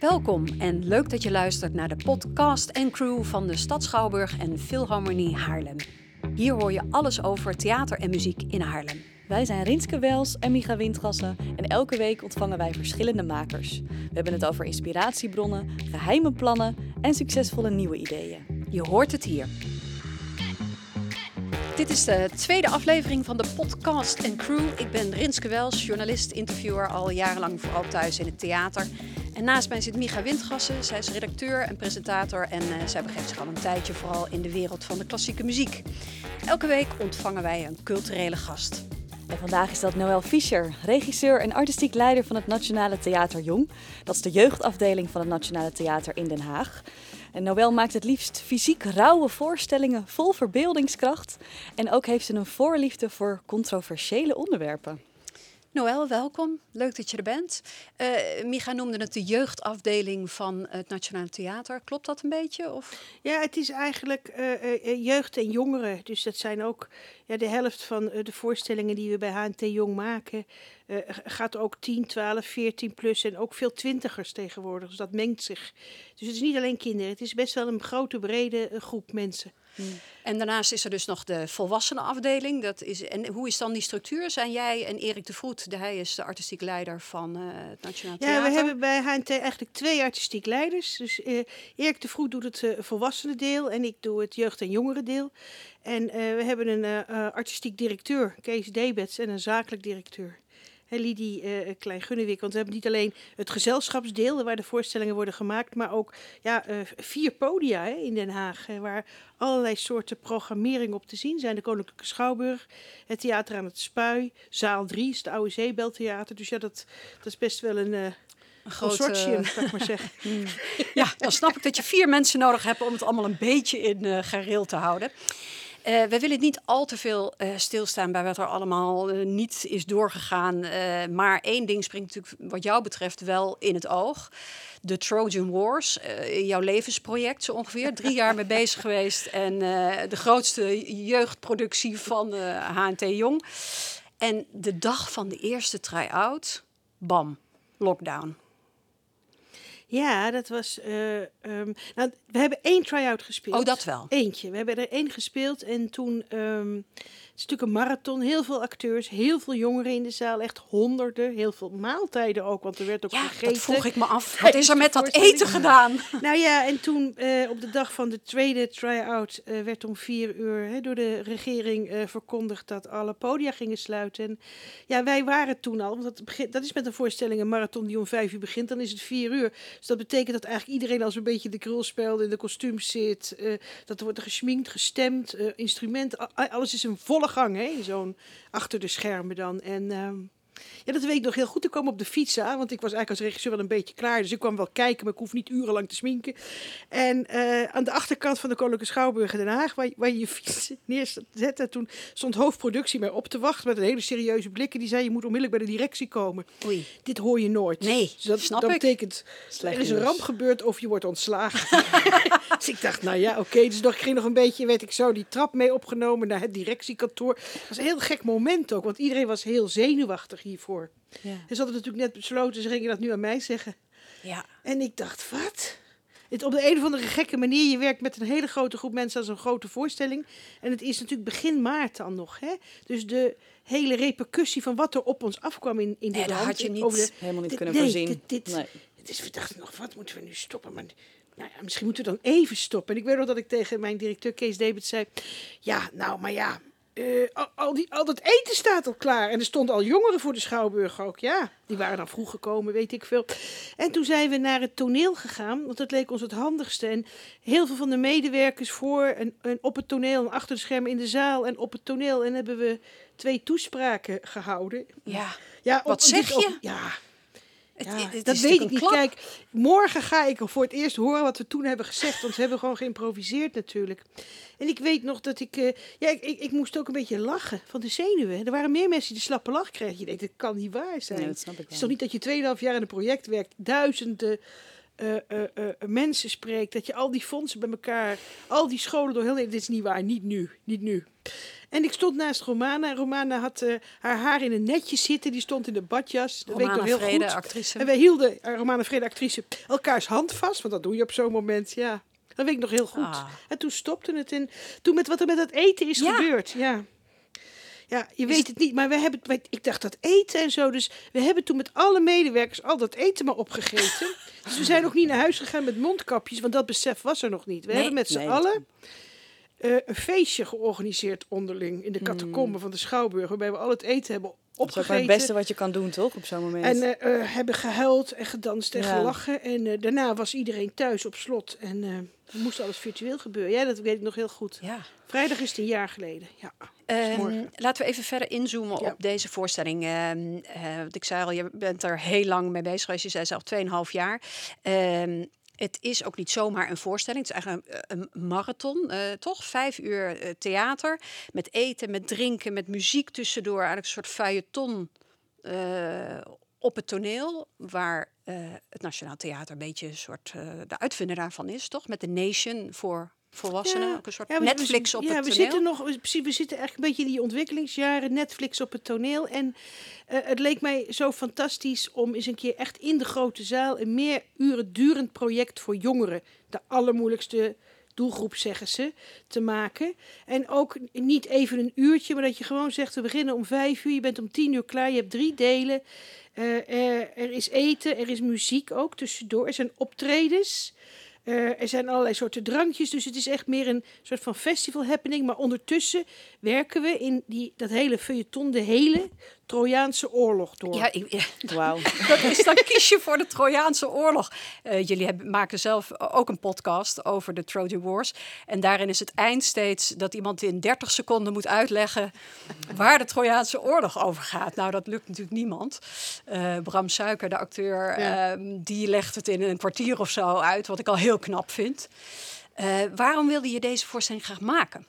Welkom en leuk dat je luistert naar de podcast en crew van de Stad Schouwburg en Philharmonie Haarlem. Hier hoor je alles over theater en muziek in Haarlem. Wij zijn Rinske Wels en Micha Windgassen en elke week ontvangen wij verschillende makers. We hebben het over inspiratiebronnen, geheime plannen en succesvolle nieuwe ideeën. Je hoort het hier. Dit is de tweede aflevering van de podcast en crew. Ik ben Rinske Wels, journalist, interviewer, al jarenlang vooral thuis in het theater. En naast mij zit Micha Windgassen. Zij is redacteur en presentator en uh, zij begeeft zich al een tijdje vooral in de wereld van de klassieke muziek. Elke week ontvangen wij een culturele gast. En vandaag is dat Noël Fischer, regisseur en artistiek leider van het Nationale Theater Jong. Dat is de jeugdafdeling van het Nationale Theater in Den Haag. En Noël maakt het liefst fysiek rauwe voorstellingen vol verbeeldingskracht. En ook heeft ze een voorliefde voor controversiële onderwerpen. Noël, welkom. Leuk dat je er bent. Uh, Micha noemde het de jeugdafdeling van het Nationale Theater. Klopt dat een beetje? Of? Ja, het is eigenlijk uh, jeugd en jongeren. Dus dat zijn ook ja, de helft van de voorstellingen die we bij HNT Jong maken. Gaat ook 10, 12, 14 plus en ook veel twintigers tegenwoordig. Dus dat mengt zich. Dus het is niet alleen kinderen. Het is best wel een grote, brede groep mensen. Hmm. En daarnaast is er dus nog de volwassenenafdeling. Dat is, en hoe is dan die structuur? Zijn jij en Erik de Vroet, de, hij is de artistiek leider van uh, het Nationaal Theater? Ja, we hebben bij HNT eigenlijk twee artistiek leiders. Dus uh, Erik de Vroet doet het uh, volwassenen deel en ik doe het jeugd- en jongeren deel. En we hebben een artistiek directeur, Kees Debets, en een zakelijk directeur. He, Lidie uh, Klein Gunnewik. Want we hebben niet alleen het gezelschapsdeel waar de voorstellingen worden gemaakt, maar ook ja, uh, vier podia hè, in Den Haag. Hè, waar allerlei soorten programmering op te zien zijn. De Koninklijke Schouwburg, het Theater aan het Spui, Zaal 3 is het Oude Zeebeltheater. Dus ja, dat, dat is best wel een. Uh, een consortium, zou ik maar zeggen. ja, dan snap ik dat je vier mensen nodig hebt om het allemaal een beetje in uh, gareel te houden. Uh, we willen niet al te veel uh, stilstaan bij wat er allemaal uh, niet is doorgegaan. maar één ding springt natuurlijk wat jou betreft wel in het oog. De Trojan Wars, jouw levensproject zo ongeveer. Drie jaar mee bezig geweest en de grootste jeugdproductie van HNT Jong. En de dag van de eerste try-out, bam, lockdown. Ja, dat was. Uh, um, nou, we hebben één try-out gespeeld. Oh, dat wel. Eentje. We hebben er één gespeeld en toen. Um, het is natuurlijk een marathon, heel veel acteurs, heel veel jongeren in de zaal, echt honderden, heel veel maaltijden ook, want er werd ook ja, gegeten. dat vroeg ik me af. Wat is er met dat eten gedaan? Nou ja, en toen uh, op de dag van de tweede try-out uh, werd om vier uur hè, door de regering uh, verkondigd dat alle podia gingen sluiten. En ja, wij waren toen al, want dat, begint, dat is met een voorstelling een marathon die om vijf uur begint, dan is het vier uur. Dus dat betekent dat eigenlijk iedereen als een beetje de krul speelt, in de kostuums zit, dat er wordt geschminkt, gestemd, instrument, alles is een volle gang, hè? Zo'n achter de schermen dan. En um, ja, dat weet ik nog heel goed. Ik kwam op de fiets aan, want ik was eigenlijk als regisseur wel een beetje klaar. Dus ik kwam wel kijken, maar ik hoef niet urenlang te sminken. En uh, aan de achterkant van de Koninklijke Schouwburg in Den Haag, waar, waar je je fiets neerzette, toen stond hoofdproductie mij op te wachten met een hele serieuze blik. En die zei, je moet onmiddellijk bij de directie komen. Oei. Dit hoor je nooit. Nee, dus dat, snap dat ik. betekent, er is een ramp gebeurd of je wordt ontslagen. dus ik dacht, nou ja, oké. Okay. Dus nog, ik ging nog een beetje, weet ik zo, die trap mee opgenomen naar het directiekantoor. Dat was een heel gek moment ook, want iedereen was heel zenuwachtig hiervoor. Ja. En ze hadden natuurlijk net besloten, ze gingen dat nu aan mij zeggen. Ja. En ik dacht, wat? Het, op de een of andere gekke manier, je werkt met een hele grote groep mensen als een grote voorstelling. En het is natuurlijk begin maart dan nog. Hè? Dus de hele repercussie van wat er op ons afkwam in, in dit land. had je niet, over de, helemaal niet dit, kunnen nee, voorzien. Dit, dit, nee. Dus we dachten nog, wat moeten we nu stoppen? Maar nou ja, misschien moeten we dan even stoppen. En ik weet nog dat ik tegen mijn directeur Kees David zei... Ja, nou, maar ja, uh, al, al, die, al dat eten staat al klaar. En er stonden al jongeren voor de Schouwburg ook. Ja, die waren dan vroeg gekomen, weet ik veel. En toen zijn we naar het toneel gegaan, want dat leek ons het handigste. En heel veel van de medewerkers voor en, en op het toneel en achter de schermen in de zaal en op het toneel. En hebben we twee toespraken gehouden. Ja, ja wat zeg je? Op, ja, het, ja, het dat weet ik niet. klap. Kijk, morgen ga ik voor het eerst horen wat we toen hebben gezegd. Want we hebben gewoon geïmproviseerd natuurlijk. En ik weet nog dat ik... Uh, ja, ik, ik, ik, moest ook een beetje lachen van de zenuwen. Er waren meer mensen die de slappe lach kregen. Je denkt, dat kan niet waar zijn. Nee, dat snap ik Het is toch niet dat je 2,5 jaar in een project werkt, duizenden eh, eh, eh, mensen spreekt, dat je al die fondsen bij elkaar, al die scholen door heel Dit is niet waar, niet nu, niet nu. En ik stond naast Romana. Romana had haar haar in een netje zitten. Die stond in de badjas. Dat weet ik nog heel Vrede, goed. actrice. En wij hielden, Romana Vrede, actrice, elkaars hand vast. Want dat doe je op zo'n moment, ja. Dat weet ik nog heel goed. Ah. En toen stopte het. En toen met wat er met dat eten is Ja. gebeurd, ja. Ja, je weet het niet, maar we hebben, wij- ik dacht dat eten en zo. Dus we hebben toen met alle medewerkers al dat eten maar opgegeten. dus we zijn ook niet naar huis gegaan met mondkapjes, want dat besef was er nog niet. We Nee, hebben met z'n nee. allen eh, een feestje georganiseerd onderling in de catacomben van de Schouwburg, waarbij we al het eten hebben Dat is ook opgegeten. het beste wat je kan doen, toch? Op zo'n moment. En eh, eh, hebben gehuild en gedanst en Ja. gelachen. En daarna was iedereen thuis op slot. En dan moest alles virtueel gebeuren. Ja, dat weet ik nog heel goed. Ja. Vrijdag is het een jaar geleden. Ja. Morgen. laten we even verder inzoomen Ja. op deze voorstelling. Want ik zei al, je bent er heel lang mee bezig geweest. Je zei zelf 2,5 jaar. Ehm, het is ook niet zomaar een voorstelling. Het is eigenlijk een, een marathon, eh, toch? Vijf uur eh, theater. Met eten, met drinken, met muziek tussendoor. Eigenlijk een soort feuilleton op het toneel. Waar het Nationaal Theater een beetje een soort de uitvinder daarvan is, toch? Met de Nation voor volwassenen. ook een soort Ja, we- Netflix we, op ja, het we toneel. zitten nog, we, precies, we zitten echt een beetje in die ontwikkelingsjaren, Netflix op het toneel. En eh, het leek mij zo fantastisch om eens een keer echt in de grote zaal een meer uren durend project voor jongeren, de allermoeilijkste doelgroep zeggen ze, te maken. En ook niet even een uurtje, maar dat je gewoon zegt, we beginnen om vijf uur, je bent om tien uur klaar, je hebt drie delen. Eh, er, er is eten, er is muziek ook tussendoor, er zijn optredens. Eh, er zijn allerlei soorten drankjes, dus het is echt meer een soort van festival happening. Maar ondertussen werken we in die, dat hele feuilleton, de hele Trojaanse oorlog door. Ja, ik, ja, Wauw. dat is dan kies je voor de Trojaanse oorlog. Eh, jullie hebben, maken zelf ook een podcast over de Trojan Wars. En daarin is het eind steeds dat iemand in 30 seconden moet uitleggen waar de Trojaanse oorlog over gaat. Nou, dat lukt natuurlijk niemand. Eh, Bram Suiker, de acteur, Ja. ehm, die legt het in een kwartier of zo uit, wat ik al heel knap vind. Eh, waarom wilde je deze voorstelling graag maken?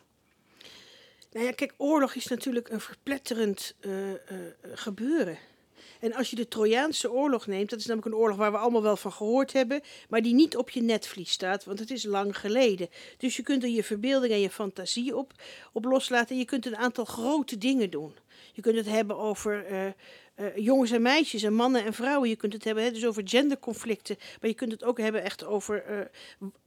Nou ja, kijk, oorlog is natuurlijk een verpletterend eh, eh, gebeuren. En als je de Trojaanse oorlog neemt, dat is namelijk een oorlog waar we allemaal wel van gehoord hebben, maar die niet op je netvlies staat, want het is lang geleden. Dus je kunt er je verbeelding en je fantasie op, op loslaten en je kunt een aantal grote dingen doen. Je kunt het hebben over eh, jongens en meisjes en mannen en vrouwen. Je kunt het hebben hè, dus over genderconflicten, maar je kunt het ook hebben echt over eh,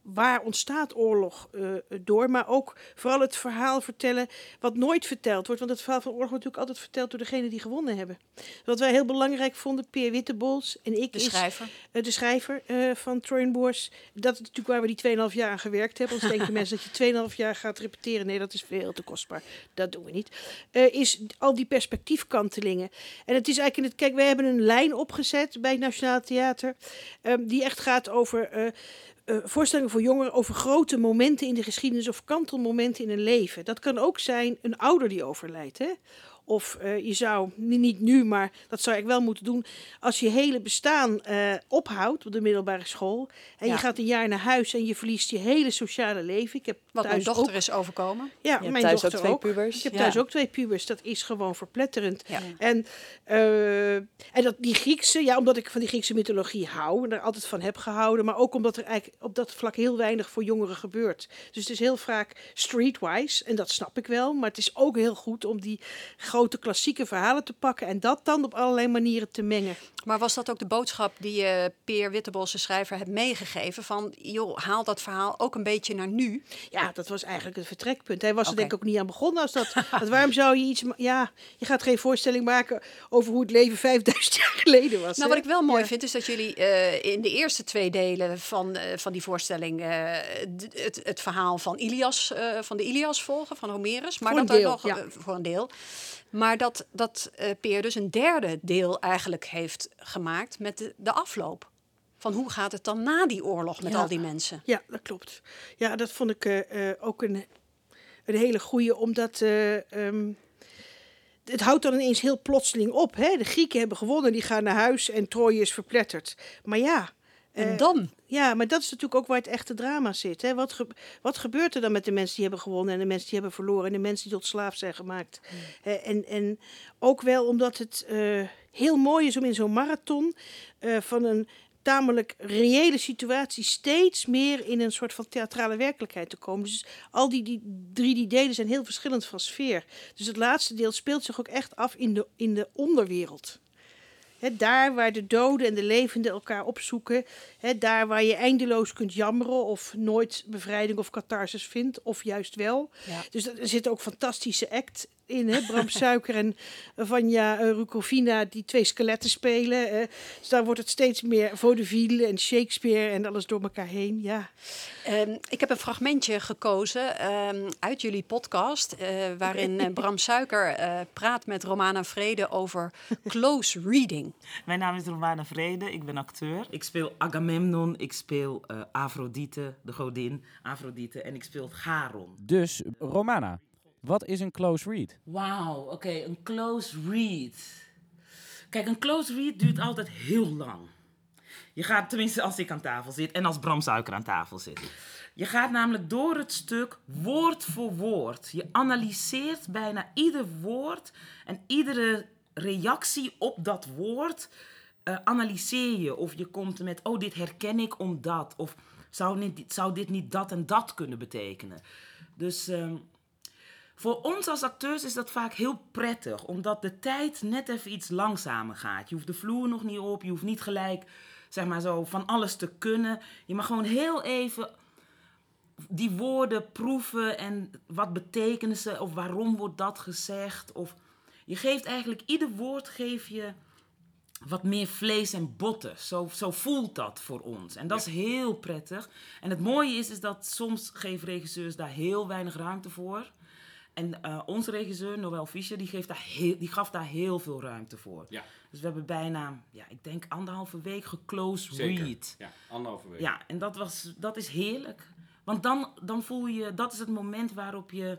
waar ontstaat oorlog eh, door, maar ook vooral het verhaal vertellen wat nooit verteld wordt. Want het verhaal van oorlog wordt natuurlijk altijd verteld door degene die gewonnen hebben. Wat wij heel belangrijk vonden, Peer Wittebols en ik, De is schrijver. eh, de schrijver van Trojan. Dat is natuurlijk waar we die 2,5 jaar aan gewerkt hebben. Anders denken mensen dat je 2,5 jaar gaat repeteren. Nee, dat is veel te kostbaar. Dat doen we niet. Is al die perspectiefkantelingen. En het is eigenlijk in het. Kijk, wij hebben een lijn opgezet bij het Nationaal Theater. ehm, die echt gaat over. eh, eh, voorstellingen voor jongeren over grote momenten in de geschiedenis of kantelmomenten in een leven. Dat kan ook zijn een ouder die overlijdt. Hè? Of eh, je zou, ni- niet nu, maar dat zou ik wel moeten doen. Als je hele bestaan ophoudt op de middelbare school. En Ja. je gaat een jaar naar huis en je verliest je hele sociale leven. Ik heb Wat mijn dochter ook, is overkomen. Ja, mijn thuis ook dochter twee ook. pubers. Ik heb Ja. thuis ook twee pubers. Dat is gewoon verpletterend. Ja. En, eh, en dat, die Griekse, ja, omdat ik van die Griekse mythologie hou en er altijd van heb gehouden, maar ook omdat er eigenlijk op dat vlak heel weinig voor jongeren gebeurt. Dus het is heel vaak streetwise en dat snap ik wel, maar het is ook heel goed om die grote klassieke verhalen te pakken en dat dan op allerlei manieren te mengen. Maar was dat ook de boodschap die je Peer Wittebos, de schrijver, hebt meegegeven? Van, joh, haal dat verhaal ook een beetje naar nu. Ja, dat was eigenlijk het vertrekpunt. Hij was er denk ik ook niet aan begonnen als dat. want waarom zou je iets... Ja, je gaat geen voorstelling maken over hoe het leven 5000 jaar geleden was. Nou, hè? wat ik wel mooi Ja. vind, is dat jullie eh, in de eerste twee delen van, eh, van die voorstelling eh, het, het verhaal van Ilias, van de Ilias volgen, van Homerus. Maar Voor dat deel, nog ja. voor een deel. Maar dat, dat Peer dus een derde deel eigenlijk heeft gemaakt met de, de afloop. Van hoe gaat het dan na die oorlog met Ja. al die mensen? Ja, dat klopt. Ja, dat vond ik eh, eh, ook een, een hele goeie, omdat... eh, ehm, het houdt dan ineens heel plotseling op. Hè? De Grieken hebben gewonnen, die gaan naar huis en Troje is verpletterd. Maar ja... En dan? Ja, maar dat is natuurlijk ook waar het echte drama zit. Hè? Wat, ge- wat gebeurt er dan met de mensen die hebben gewonnen en de mensen die hebben verloren en de mensen die tot slaaf zijn gemaakt? Eh, en, en ook wel omdat het heel mooi is om in zo'n marathon van een tamelijk reële situatie steeds meer in een soort van theatrale werkelijkheid te komen. Dus al die, die drie die delen zijn heel verschillend van sfeer. Dus het laatste deel speelt zich ook echt af in de, in de onderwereld. He, daar waar de doden en de levenden elkaar opzoeken. He, daar waar je eindeloos kunt jammeren of nooit bevrijding of catharsis vindt. Of juist wel. Ja. Dus er zitten ook fantastische act in. Hè? Bram Suiker en Vanja eh, Rukovina die twee skeletten spelen. eh. dus daar wordt het steeds meer vaudeville en Shakespeare en alles door elkaar heen. Ja. Ehm, ik heb een fragmentje gekozen ehm, uit jullie podcast, eh, waarin eh, Bram Suiker eh, praat met Romana Vrede over close reading. Mijn naam is Romana Vrede, ik ben acteur. Ik speel Agamemnon, ik speel eh Afrodite, de godin Afrodite, en ik speel Charon. Dus, Romana, wat is een close read? Wauw, oké, een close read. Kijk, een close read duurt altijd heel lang. Je gaat, tenminste als ik aan tafel zit en als Bram Suiker aan tafel zit. Je gaat namelijk door het stuk woord voor woord. Je analyseert bijna ieder woord en iedere reactie op dat woord eh, analyseer je. Of je komt met, oh, dit herken ik omdat. Of zou dit, zou dit niet dat en dat kunnen betekenen. Dus ehm, voor ons als acteurs is dat vaak heel prettig, omdat de tijd net even iets langzamer gaat. Je hoeft de vloer nog niet op, je hoeft niet gelijk, zeg maar zo, van alles te kunnen. Je mag gewoon heel even die woorden proeven en wat betekenen ze, of waarom wordt dat gezegd. Of je geeft eigenlijk, ieder woord geef je wat meer vlees en botten. Zo, zo voelt dat voor ons. En dat is heel prettig. En het mooie is, is dat soms geven regisseurs daar heel weinig ruimte voor. En eh, onze regisseur, Noël Fischer, die, geeft daar heel, die gaf daar heel veel ruimte voor. Ja. Dus we hebben bijna, ja, ik denk anderhalve week geclose Zeker. read. Ja, anderhalve week. Ja, en dat, was, dat is heerlijk. Want dan, dan voel je, dat is het moment waarop je,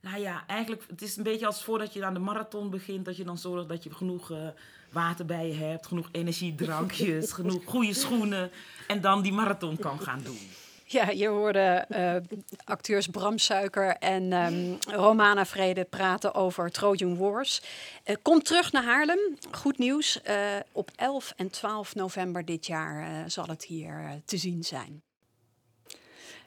nou ja, eigenlijk, het is een beetje als voordat je aan de marathon begint, dat je dan zorgt dat je genoeg eh, water bij je hebt, genoeg energiedrankjes, genoeg goede schoenen, en dan die marathon kan gaan doen. Ja, je hoorde eh, acteurs Bram Suiker en ehm, Romana Vrede praten over Trojan Wars. Eh, kom terug naar Haarlem. Goed nieuws. eh, op 11 en 12 november dit jaar zal het hier te zien zijn.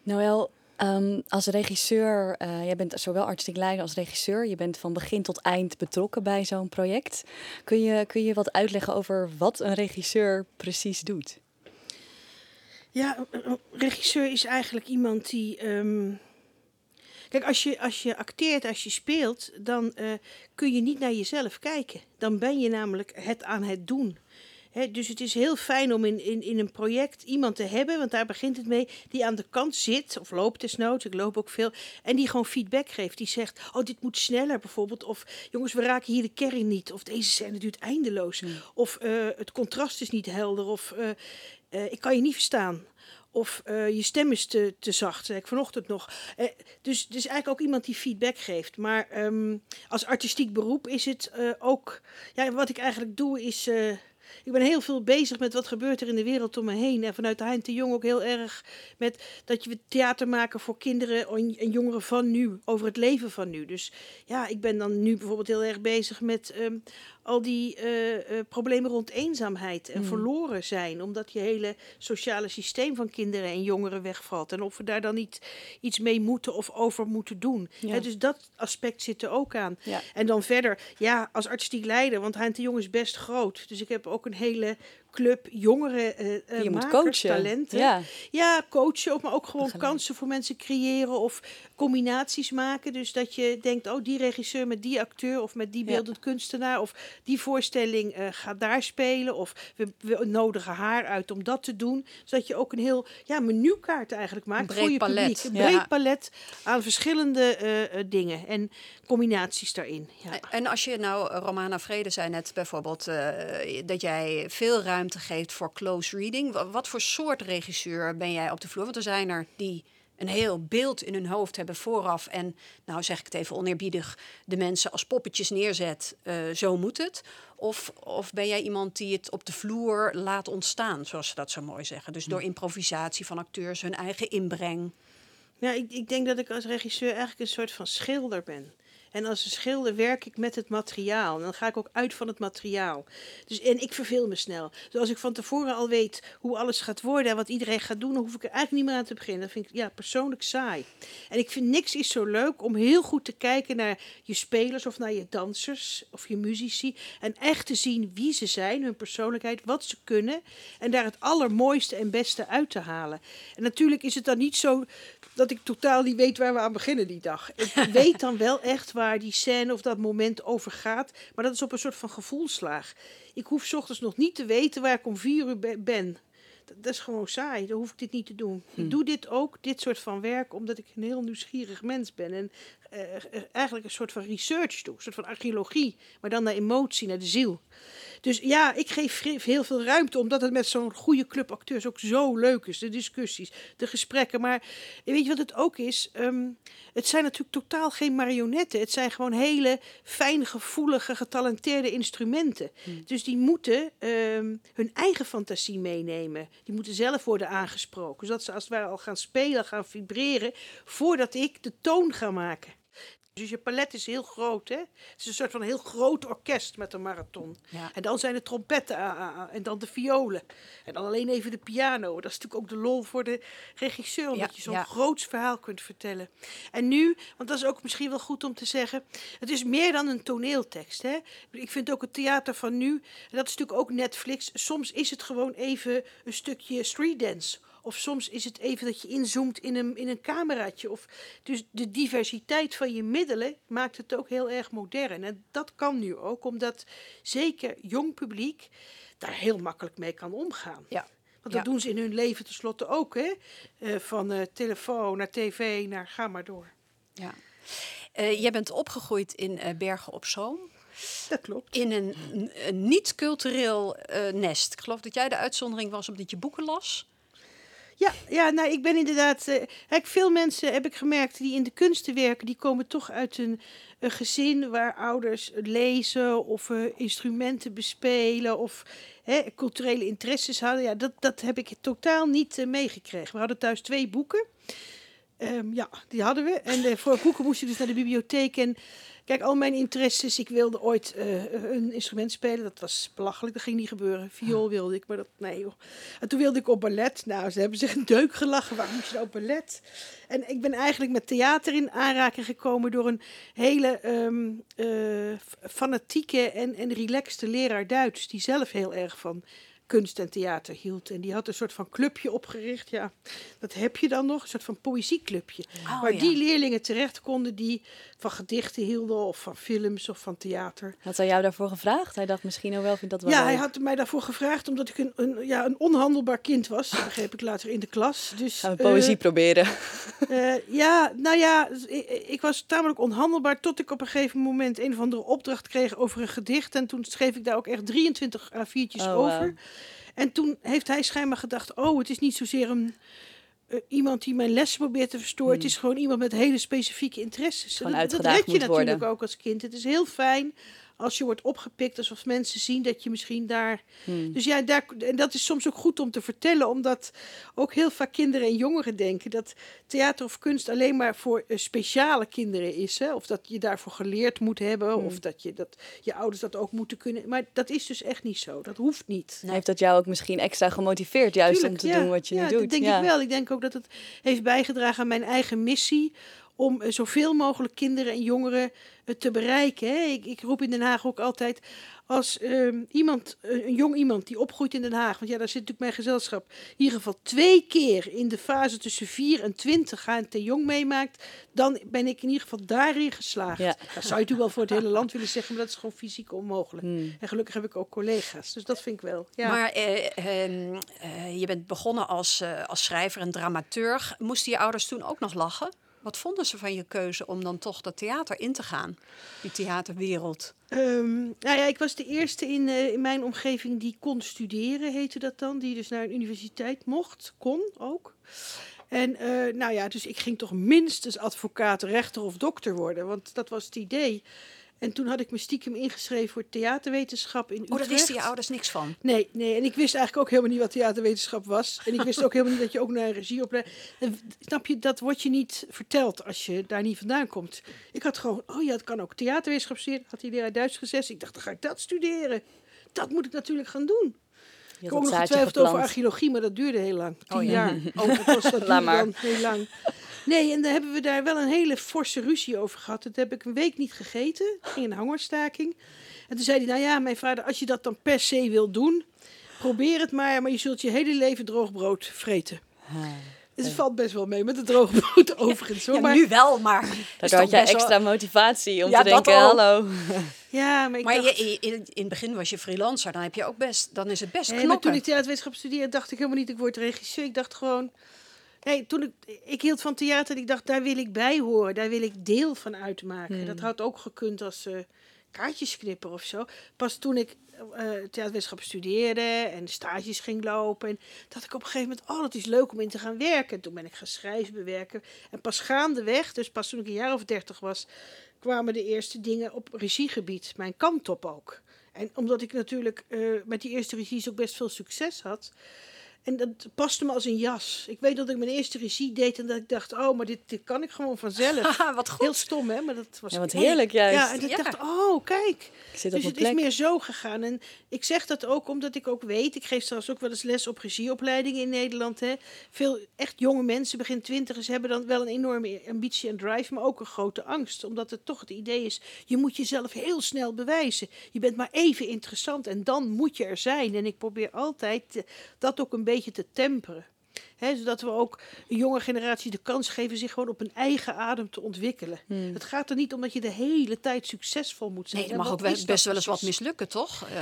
Noël, ehm, als regisseur, jij bent zowel artistiek leider als regisseur. Je bent van begin tot eind betrokken bij zo'n project. Kun je, kun je wat uitleggen over wat een regisseur precies doet? Ja, een- regisseur is eigenlijk iemand die. ehm, Kijk, als je, als je acteert, als je speelt, dan eh, kun je niet naar jezelf kijken. Dan ben je namelijk het aan het doen. Dus het is heel fijn om in, in, in een project iemand te hebben, want daar begint het mee, die aan de kant zit, of loopt desnoods, ik loop ook veel, en die gewoon feedback geeft. Die zegt, oh, dit moet sneller bijvoorbeeld, of jongens, we raken hier de kern niet, of deze scène duurt eindeloos, of eh, het contrast is niet helder, of eh, eh, ik kan je niet verstaan. Of eh, je stem is te, te zacht, zei ik vanochtend nog. Eh, dus is eigenlijk ook iemand die feedback geeft. Maar ehm, als artistiek beroep is het ook... Ja, wat ik eigenlijk doe is... ik ben heel veel bezig met wat gebeurt er in de wereld om me heen. En vanuit de Jong ook heel erg met dat je theater maken voor kinderen en en jongeren van nu. Over het leven van nu. Dus ja, ik ben dan nu bijvoorbeeld heel erg bezig met ehm, al die eh, eh, problemen rond eenzaamheid en verloren zijn. Omdat je hele sociale systeem van kinderen en jongeren wegvalt. En of we daar dan niet iets mee moeten of over moeten doen. Ja. Dus dat aspect zit er ook aan. Ja. En dan verder, ja, als artistiek leider, want Hein de Jong is best groot. Dus ik heb ook een hele club jongere eh eh, je moet makers, coachen. talenten. Ja. Ja, coachen ook, maar ook gewoon kansen voor mensen creëren of combinaties maken. Dus dat je denkt, oh, die regisseur met die acteur of met die Ja. beeldend kunstenaar of die voorstelling eh, gaat daar spelen of we, we nodigen haar uit om dat te doen. Zodat je ook een heel ja, menukaart eigenlijk maakt voor je palet. publiek. Een Ja. breed palet aan verschillende dingen en combinaties daarin. Ja. En als je nou, Romana Vrede zei net bijvoorbeeld dat jij veel ruimte geeft voor close reading. Wa- Wat voor soort regisseur ben jij op de vloer? Want er zijn er die een heel beeld in hun hoofd hebben vooraf. En nou zeg ik het even oneerbiedig, de mensen als poppetjes neerzet. eh, zo moet het. Of, of ben jij iemand die het op de vloer laat ontstaan, zoals ze dat zo mooi zeggen. Dus door improvisatie van acteurs, hun eigen inbreng. Ja, ik, ik denk dat ik als regisseur eigenlijk een soort van schilder ben. En als een schilder werk ik met het materiaal. En dan ga ik ook uit van het materiaal. Dus, en ik verveel me snel. Dus als ik van tevoren al weet hoe alles gaat worden en wat iedereen gaat doen, dan hoef ik er eigenlijk niet meer aan te beginnen. Dat vind ik ja, persoonlijk saai. En ik vind niks is zo leuk om heel goed te kijken naar je spelers of naar je dansers of je muzici. En echt te zien wie ze zijn, hun persoonlijkheid, wat ze kunnen. En daar het allermooiste en beste uit te halen. En natuurlijk is het dan niet zo dat ik totaal niet weet waar we aan beginnen die dag. Ik weet dan wel echt waar die scène of dat moment over gaat. Maar dat is op een soort van gevoelslaag. Ik hoef 's ochtends nog niet te weten waar ik om vier uur be- ben. Dat, dat is gewoon saai. Dan hoef ik dit niet te doen. Ik doe dit ook, dit soort van werk, omdat ik een heel nieuwsgierig mens ben. En eigenlijk een soort van research doe. Een soort van archeologie. Maar dan naar emotie, naar de ziel. Dus ja, ik geef heel veel ruimte, omdat het met zo'n goede club acteurs ook zo leuk is. De discussies, de gesprekken. Maar weet je wat het ook is? Ehm, het zijn natuurlijk totaal geen marionetten. Het zijn gewoon hele fijn gevoelige, getalenteerde instrumenten. Dus die moeten ehm, hun eigen fantasie meenemen. Die moeten zelf worden aangesproken. Zodat ze als het ware al gaan spelen, gaan vibreren, voordat ik de toon ga maken. Dus je palet is heel groot, hè? Het is een soort van heel groot orkest met een marathon. Ja. En dan zijn de trompetten ah, ah, ah, en dan de violen. En dan alleen even de piano. Dat is natuurlijk ook de lol voor de regisseur, omdat Ja, je zo'n ja. groots verhaal kunt vertellen. En nu, want dat is ook misschien wel goed om te zeggen, het is meer dan een toneeltekst. Hè? Ik vind ook het theater van nu, en dat is natuurlijk ook Netflix, soms is het gewoon even een stukje street dance. Of soms is het even dat je inzoomt in een, in een cameraatje. Of, dus de diversiteit van je middelen maakt het ook heel erg modern. En dat kan nu ook, omdat zeker jong publiek daar heel makkelijk mee kan omgaan. Ja. Want dat Ja. doen ze in hun leven tenslotte ook. Hè? Eh, van eh, telefoon naar tv naar ga maar door. Ja. Eh, jij bent opgegroeid in Bergen op Zoom. Dat klopt. In een, een niet-cultureel nest. Ik geloof dat jij de uitzondering was omdat je boeken las. Ja, ja nou, ik ben inderdaad. kijk, veel mensen heb ik gemerkt die in de kunsten werken, die komen toch uit een, een gezin waar ouders lezen of eh, instrumenten bespelen of hè, culturele interesses hadden. Ja, dat, dat heb ik totaal niet eh, meegekregen. We hadden thuis twee boeken. Ehm, ja, die hadden we. En eh, voor boeken moest je dus naar de bibliotheek. En kijk, al mijn interesses. Ik wilde ooit eh, een instrument spelen. Dat was belachelijk. Dat ging niet gebeuren. Viool wilde ik, maar dat, nee joh. En toen wilde ik op ballet. Nou, ze hebben zich een deuk gelachen. Waarom moest je nou op ballet? En ik ben eigenlijk met theater in aanraking gekomen door een hele ehm, eh, fanatieke en, en relaxte leraar Duits. Die zelf heel erg van kunst en theater hield. En die had een soort van clubje opgericht. Ja, dat heb je dan nog. Een soort van poëzieclubje. Oh, waar ja. die leerlingen terecht konden die van gedichten hielden of van films of van theater. Had hij jou daarvoor gevraagd? Hij dacht misschien nou wel, vindt dat wel Ja, hij had mij daarvoor gevraagd omdat ik een, een, ja, een onhandelbaar kind was. Dat begreep ik later in de klas. Dus, Gaan we eh, poëzie proberen. eh, ja, nou ja, ik, ik was tamelijk onhandelbaar tot ik op een gegeven moment een of andere opdracht kreeg over een gedicht. En toen schreef ik daar ook echt 23 A4'tjes Oh, over. En toen heeft hij schijnbaar gedacht, oh, het is niet zozeer een, eh, iemand die mijn les probeert te verstoren. Het is gewoon iemand met hele specifieke interesses. Gewoon dat, dat red je natuurlijk worden. ook als kind. Het is heel fijn als je wordt opgepikt, alsof mensen zien dat je misschien daar... Hmm. Dus ja, daar, en dat is soms ook goed om te vertellen, omdat ook heel vaak kinderen en jongeren denken dat theater of kunst alleen maar voor eh, speciale kinderen is. Hè? Of dat je daarvoor geleerd moet hebben, Hmm. of dat je, dat je ouders dat ook moeten kunnen. Maar dat is dus echt niet zo. Dat hoeft niet. Heeft dat jou ook misschien extra gemotiveerd juist Tuurlijk, om te ja. doen wat je ja, nu doet? Dat denk ik wel. Ik denk ook dat het heeft bijgedragen aan mijn eigen missie om eh, zoveel mogelijk kinderen en jongeren eh, te bereiken. Hè. Ik, ik roep in Den Haag ook altijd als ehm, iemand, eh, een jong iemand die opgroeit in Den Haag, want ja, daar zit natuurlijk mijn gezelschap, in ieder geval twee keer in de fase tussen 4 en 20 HNT jong meemaakt, dan ben ik in ieder geval daarin geslaagd. Ja. Dat zou je natuurlijk wel voor het hele land willen zeggen, maar dat is gewoon fysiek onmogelijk. Hmm. En gelukkig heb ik ook collega's, dus dat vind ik wel. Ja. Maar eh, ehm, eh, je bent begonnen als, als schrijver en dramaturg. Moesten je ouders toen ook nog lachen? Wat vonden ze van je keuze om dan toch dat theater in te gaan? Die theaterwereld. Ehm, nou ja, ik was de eerste in, eh, in mijn omgeving die kon studeren, heette dat dan. Die dus naar een universiteit mocht, kon ook. En eh, nou ja, dus ik ging toch minstens advocaat, rechter of dokter worden, want dat was het idee. En toen had ik me stiekem ingeschreven voor theaterwetenschap in Oh, Utrecht. daar wisten je ouders niks van. Nee, nee, en ik wist eigenlijk ook helemaal niet wat theaterwetenschap was. En ik wist ook helemaal niet dat je ook naar een regieopleiding... Snap je, dat wordt je niet verteld als je daar niet vandaan komt. Ik had gewoon, oh ja, het kan ook theaterwetenschap studeren. Had die leraar Duits gezegd. Ik dacht, dan ga ik dat studeren. Dat moet ik natuurlijk gaan doen. Je Ik had ook nog getwijfeld over archeologie, maar dat duurde heel lang. Tien Oh ja. jaar. Oh, dat was dat Laat maar. dan heel lang. Nee, en daar hebben we daar wel een hele forse ruzie over gehad. Dat heb ik een week niet gegeten. ging een hongerstaking. En toen zei hij, nou ja, mijn vader, als je dat dan per se wil doen, probeer het maar, maar je zult je hele leven droog brood vreten. Dus het valt best wel mee met het droog brood overigens. Hoor. Ja, maar, nu wel, maar... Daardoor had jij wel- extra motivatie om Ja, te denken, hallo. ja, maar ik Maar dacht, je, in, in het begin was je freelancer, dan heb je ook best, dan is het best Nee, maar toen ik theaterwetenschap studeerde, dacht ik helemaal niet, ik word regisseur. Ik dacht gewoon... Nee, toen ik, ik hield van theater en ik dacht, daar wil ik bij horen. Daar wil ik deel van uitmaken. Dat had ook gekund als eh kaartjesknipper of zo. Pas toen ik eh theaterwetenschap studeerde en stages ging lopen... En dacht ik op een gegeven moment, oh, het is leuk om in te gaan werken. En toen ben ik gaan schrijven, bewerken. En pas gaandeweg, dus pas toen ik een jaar of dertig was... kwamen de eerste dingen op regiegebied. Mijn kant op ook. En omdat ik natuurlijk eh, met die eerste regies ook best veel succes had. En dat paste me als een jas. Ik weet dat ik mijn eerste regie deed en dat ik dacht, oh, maar dit, dit kan ik gewoon vanzelf. Wat goed. Heel stom, hè? Maar dat was Ja, wat heerlijk juist. Ja, en ik Ja. dacht, oh, kijk. Ik zit op Dus een het is meer zo gegaan. En ik zeg dat ook omdat ik ook weet, ik geef zelfs ook wel eens les op regieopleidingen in Nederland. Hè. Veel echt jonge mensen, begin twintigers, hebben dan wel een enorme ambitie en drive, maar ook een grote angst. Omdat het toch het idee is, je moet jezelf heel snel bewijzen. Je bent maar even interessant en dan moet je er zijn. En ik probeer altijd eh, dat ook een beetje te temperen. Zodat we ook een jonge generatie de kans geven zich gewoon op een eigen adem te ontwikkelen. Hmm. Het gaat er niet om dat je de hele tijd succesvol moet zijn. Nee, mag ook best wel eens wat mislukken, toch? Eh,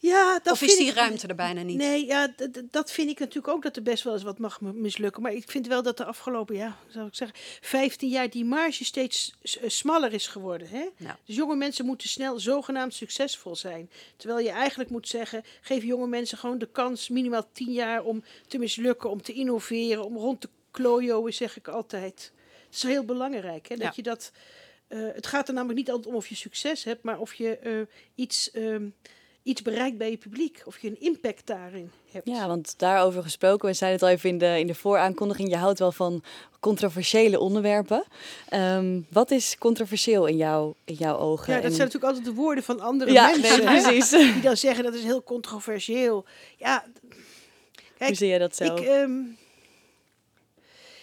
Ja, dat of is die ik- ruimte er bijna niet? Nee, ja, dat vind ik natuurlijk ook dat er best wel eens wat mag mislukken. Maar ik vind wel dat de afgelopen, ja, zou ik zeggen, 15 jaar die marge steeds eh, smaller is geworden. Hè? Dus jonge mensen moeten snel zogenaamd succesvol zijn. Terwijl je eigenlijk moet zeggen, geef jonge mensen gewoon de kans minimaal 10 jaar om te mislukken, om te innoveren, om rond te klooien, zeg ik altijd. Het is heel belangrijk hè, dat Ja. je dat... eh, het gaat er namelijk niet altijd om of je succes hebt, maar of je eh, iets, ehm, iets bereikt bij je publiek. Of je een impact daarin hebt. Ja, want daarover gesproken, we zeiden het al even in de, in de vooraankondiging, je houdt wel van controversiële onderwerpen. Ehm, wat is controversieel in, jou, in jouw ogen? Ja, dat En- zijn natuurlijk altijd de woorden van andere ja, mensen. nee, precies. Die dan zeggen dat is heel controversieel. Ja, Kijk, Hoe zie je dat zelf? ik, ehm,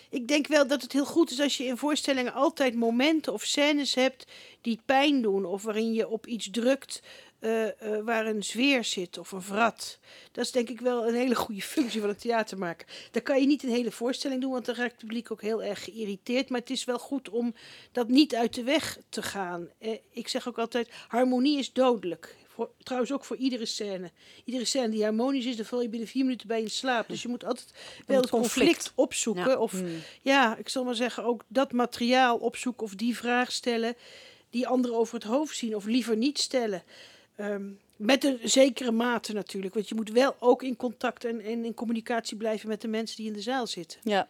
ik denk wel dat het heel goed is als je in voorstellingen altijd momenten of scènes hebt die pijn doen. Of waarin je op iets drukt eh, eh, waar een zweer zit of een vrat. Dat is denk ik wel een hele goede functie van een theatermaker. Dan kan je niet een hele voorstelling doen, want dan raakt het publiek ook heel erg geïrriteerd. Maar het is wel goed om dat niet uit de weg te gaan. Eh, ik zeg ook altijd, harmonie is dodelijk. Voor, trouwens ook voor iedere scène. Iedere scène die harmonisch is, dan val je binnen vier minuten bij in slaap. Dus je moet altijd wel het conflict, conflict. opzoeken. Ja. Of Hmm. ja, ik zal maar zeggen, ook dat materiaal opzoeken of die vraag stellen die anderen over het hoofd zien of liever niet stellen. Ehm, met een zekere mate natuurlijk, want je moet wel ook in contact en, en in communicatie blijven met de mensen die in de zaal zitten. Ja.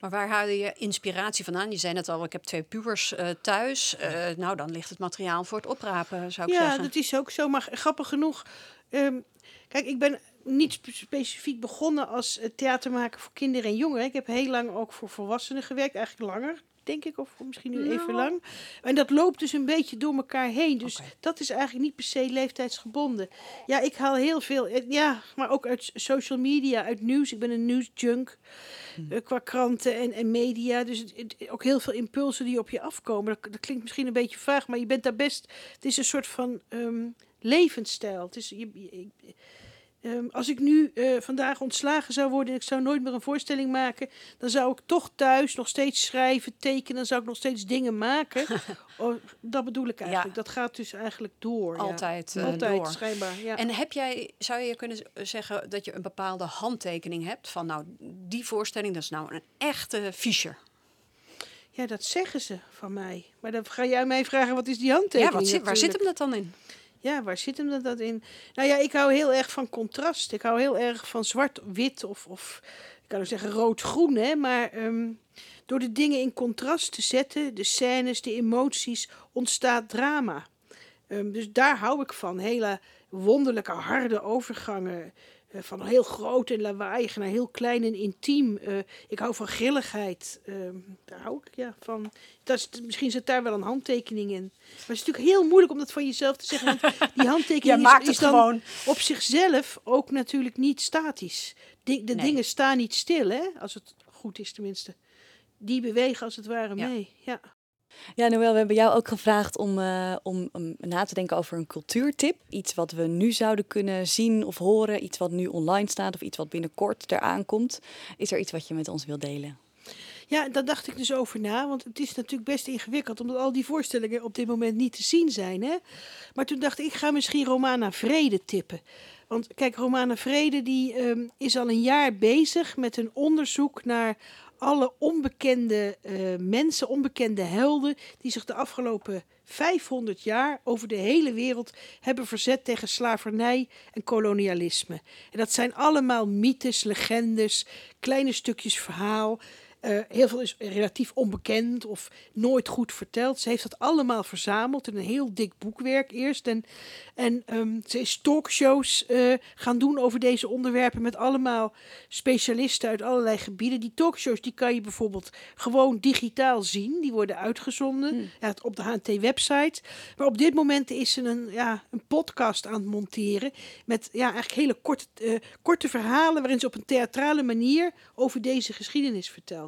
Maar waar haal je inspiratie vandaan? Je zei net al, ik heb twee pubers eh, thuis. Eh, nou, dan ligt het materiaal voor het oprapen, zou ik Ja, zeggen. dat is ook zo, maar grappig genoeg. ehm, kijk, ik ben niet spe- specifiek begonnen als eh, theatermaker voor kinderen en jongeren. Ik heb heel lang ook voor volwassenen gewerkt, eigenlijk langer. Denk ik, of misschien nu even Nou. lang. En dat loopt dus een beetje door elkaar heen. Dus dat is eigenlijk niet per se leeftijdsgebonden. Ja, ik haal heel veel. eh, Ja, maar ook uit social media, uit nieuws. Ik ben een nieuwsjunk. eh, qua kranten en, en media. Dus het, het- ook heel veel impulsen die op je afkomen. Dat, dat klinkt misschien een beetje vaag, maar je bent daar best. Het is een soort van ehm, levensstijl. Het is, je, je- ehm, als ik nu eh, vandaag ontslagen zou worden en ik zou nooit meer een voorstelling maken, dan zou ik toch thuis nog steeds schrijven, tekenen, dan zou ik nog steeds dingen maken. oh, dat bedoel ik eigenlijk. Dat gaat dus eigenlijk door. ja. Altijd, eh, Altijd, door. schijnbaar. Ja. En heb jij, zou je kunnen z- zeggen dat je een bepaalde handtekening hebt van, nou, die voorstelling, dat is nou een echte Fischer. ja, dat zeggen ze van mij. Maar dan ga jij mij vragen, wat is die Ja, handtekening? wat zit, waar zit hem dat dan in? Ja, waar zit hem dat- in? Nou ja, ik hou heel erg van contrast. Ik hou heel erg van zwart-wit of, of ik kan ook zeggen rood-groen, hè. Maar ehm, Door de dingen in contrast te zetten, de scènes, de emoties, ontstaat drama. Ehm, dus daar hou ik van. Hele wonderlijke, harde overgangen. Eh, van heel groot en lawaaiig naar heel klein en intiem. Eh, ik hou van grilligheid. Ehm, daar hou ik ja, van. Dat is, misschien zit daar wel een handtekening in. Maar het is natuurlijk heel moeilijk om dat van jezelf te zeggen. Want die handtekening maakt is, dan gewoon. op zichzelf ook natuurlijk niet statisch. De, de Nee. dingen staan niet stil, hè? Als het goed is tenminste. Die bewegen als het ware Ja. mee. Ja. Ja, Noël, we hebben jou ook gevraagd om, eh, om, om na te denken over een cultuurtip. Iets wat we nu zouden kunnen zien of horen. Iets wat nu online staat of iets wat binnenkort eraan komt. Is er iets wat je met ons wilt delen? Ja, daar dacht ik dus over na. Want het is natuurlijk best ingewikkeld, omdat al die voorstellingen op dit moment niet te zien zijn. Hè? Maar toen dacht ik, ik ga misschien Romana Vrede tippen. Want kijk, Romana Vrede die, ehm, is al een jaar bezig met een onderzoek naar alle onbekende eh, mensen, onbekende helden, die zich de afgelopen 500 jaar over de hele wereld hebben verzet tegen slavernij en kolonialisme. En dat zijn allemaal mythes, legendes, kleine stukjes verhaal. Eh, heel veel is relatief onbekend of nooit goed verteld. Ze heeft dat allemaal verzameld in een heel dik boekwerk eerst. En, en ehm, ze is talkshows eh, gaan doen over deze onderwerpen met allemaal specialisten uit allerlei gebieden. Die talkshows die kan je bijvoorbeeld gewoon digitaal zien. Die worden uitgezonden ja, op de HNT-website. Maar op dit moment is ze een, ja, een podcast aan het monteren met ja, eigenlijk hele korte, eh, korte verhalen waarin ze op een theatrale manier over deze geschiedenis vertelt.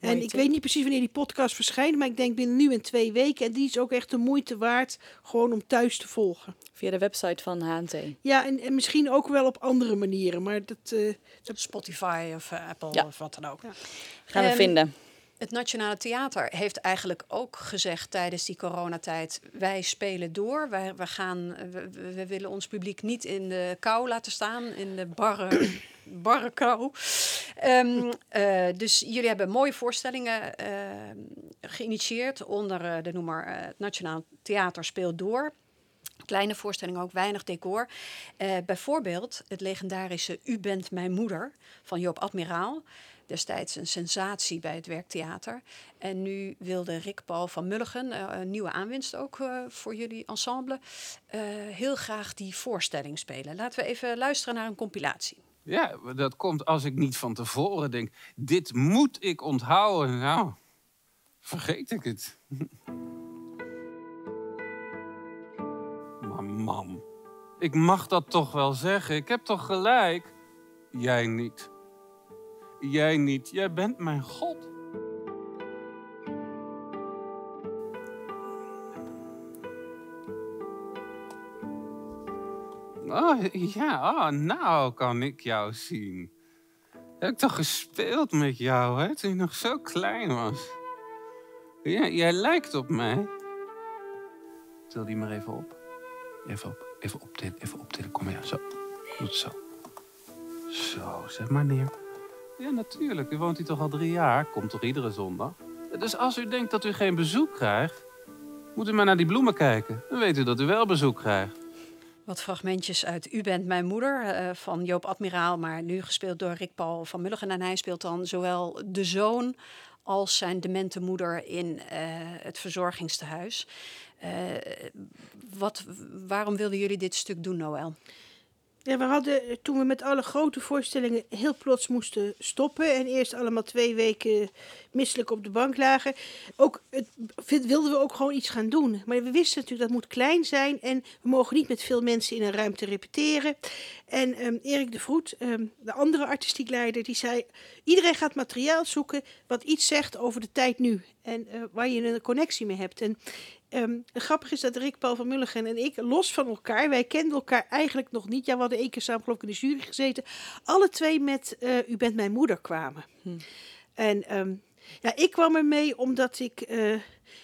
En ik weet niet precies wanneer die podcast verschijnt, maar ik denk binnen nu en twee weken. En die is ook echt de moeite waard, gewoon om thuis te volgen. Via de website van HNT. Ja, en, en misschien ook wel op andere manieren, maar dat... eh, Spotify of eh, Apple Ja. of wat dan ook. Gaan we Ehm, vinden. Het Nationale Theater heeft eigenlijk ook gezegd tijdens die coronatijd: wij spelen door. Wij, we, gaan, we, willen ons publiek niet in de kou laten staan, in de barre, barre kou. Ehm, eh, dus jullie hebben mooie voorstellingen eh, geïnitieerd onder eh, de noemer eh, het Nationaal Theater speelt door. Kleine voorstellingen, ook weinig decor. Bijvoorbeeld het legendarische U bent mijn moeder van Joop Admiraal. Destijds een sensatie bij het Werktheater. En nu wilde Rick Paul van Mulligen, eh, een nieuwe aanwinst ook eh, voor jullie ensemble, eh, heel graag die voorstelling spelen. Laten we even luisteren naar een compilatie. Ja, dat komt als ik niet van tevoren denk. Dit moet ik onthouden. Nou, vergeet ik het. Mam, ik mag dat toch wel zeggen. Ik heb toch gelijk? Jij niet. Jij niet. Jij bent mijn God. Oh, ja, oh, nou kan ik jou zien. Heb ik toch gespeeld met jou, hè, toen je nog zo klein was. Ja, jij lijkt op mij. Til die maar even op. Even op, even optillen, even optillen. Kom maar, ja, zo. Het zo. Zo, zet maar neer. Ja, natuurlijk. U woont hier toch al drie jaar. Komt toch iedere zondag? Dus als u denkt dat u geen bezoek krijgt, moet u maar naar die bloemen kijken. Dan weet u dat u wel bezoek krijgt. Wat fragmentjes uit U bent mijn moeder eh, van Joop Admiraal, maar nu gespeeld door Rick Paul van Mulligen. En hij speelt dan zowel de zoon als zijn demente moeder in eh, het verzorgingstehuis. Eh, wat, waarom wilden jullie dit stuk doen, Noël? Ja, we hadden eh, toen we met alle grote voorstellingen heel plots moesten stoppen en eerst allemaal twee weken misselijk op de bank lagen. Ook het, wilden we ook gewoon iets gaan doen. Maar we wisten natuurlijk dat moet klein zijn en we mogen niet met veel mensen in een ruimte repeteren. En ehm, Erik de Vroet, ehm, de andere artistiek leider, die zei: iedereen gaat materiaal zoeken wat iets zegt over de tijd nu en eh, waar je een connectie mee hebt. En Ehm, het grappige is dat Rick Paul van Mulligen en ik, los van elkaar, wij kenden elkaar eigenlijk nog niet. Ja, we hadden één keer samen geloof ik in de jury gezeten. Alle twee met eh, U bent mijn moeder kwamen. En ehm, ja, ik kwam ermee omdat ik eh,